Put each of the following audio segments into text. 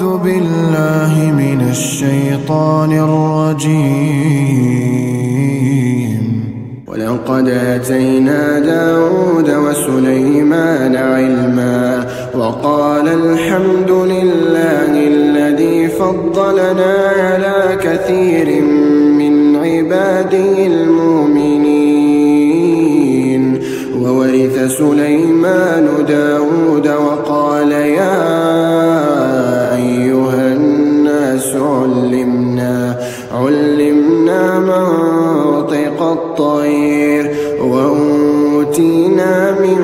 أعوذ بالله من الشيطان الرجيم. ولقد أتينا داود وسليمان علما وقال الحمد لله الذي فضلنا على كثير من عباده المؤمنين. وورث سليمان داود وقال يا أيها الناس علمنا علمنا منطق الطير وأوتينا من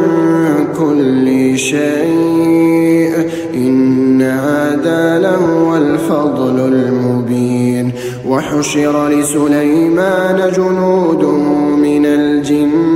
كل شيء. إن هذا لهو الفضل المبين. وحشر لسليمان جنوده من الجن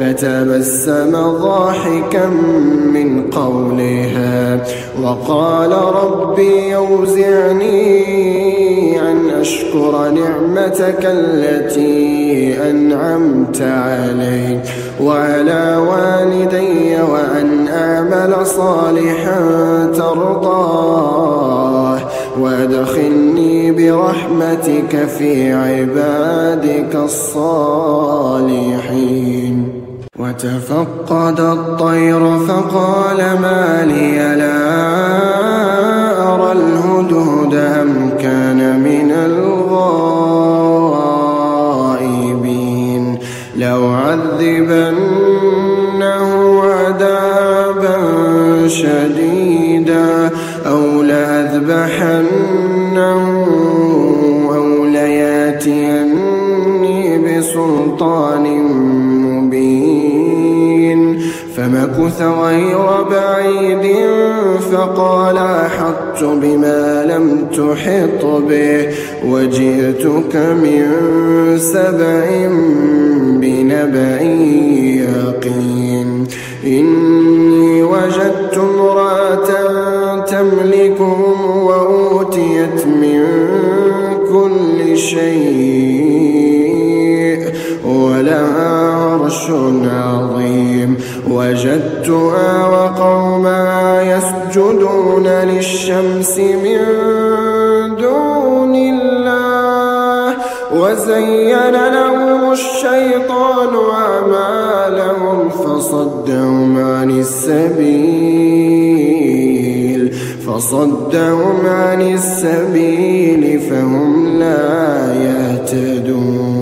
فتبسم ضاحكا من قولها وقال ربي يوزعني أن أشكر نعمتك التي أنعمت علي وعلى والدي وأن أعمل صالحا ترضاه وأدخلني برحمتك في عبادك الصالحين. وتفقد الطير فقال ما لي لا أرى الهدهد أم كان من الغائبين. لو عذبنه عذابا شديدا. فمكث غير بعيد فقال أحطت بما لم تحط به وجئتك من سبع بنبأ يقين. إني وجدت امرأة تملكهم وأوتيت من كل شيء يسجدون للشمس من دون الله وزين لهم الشيطان أعمالهم فصدهم عن السبيل فصدهم عن السبيل فهم لا يهتدون.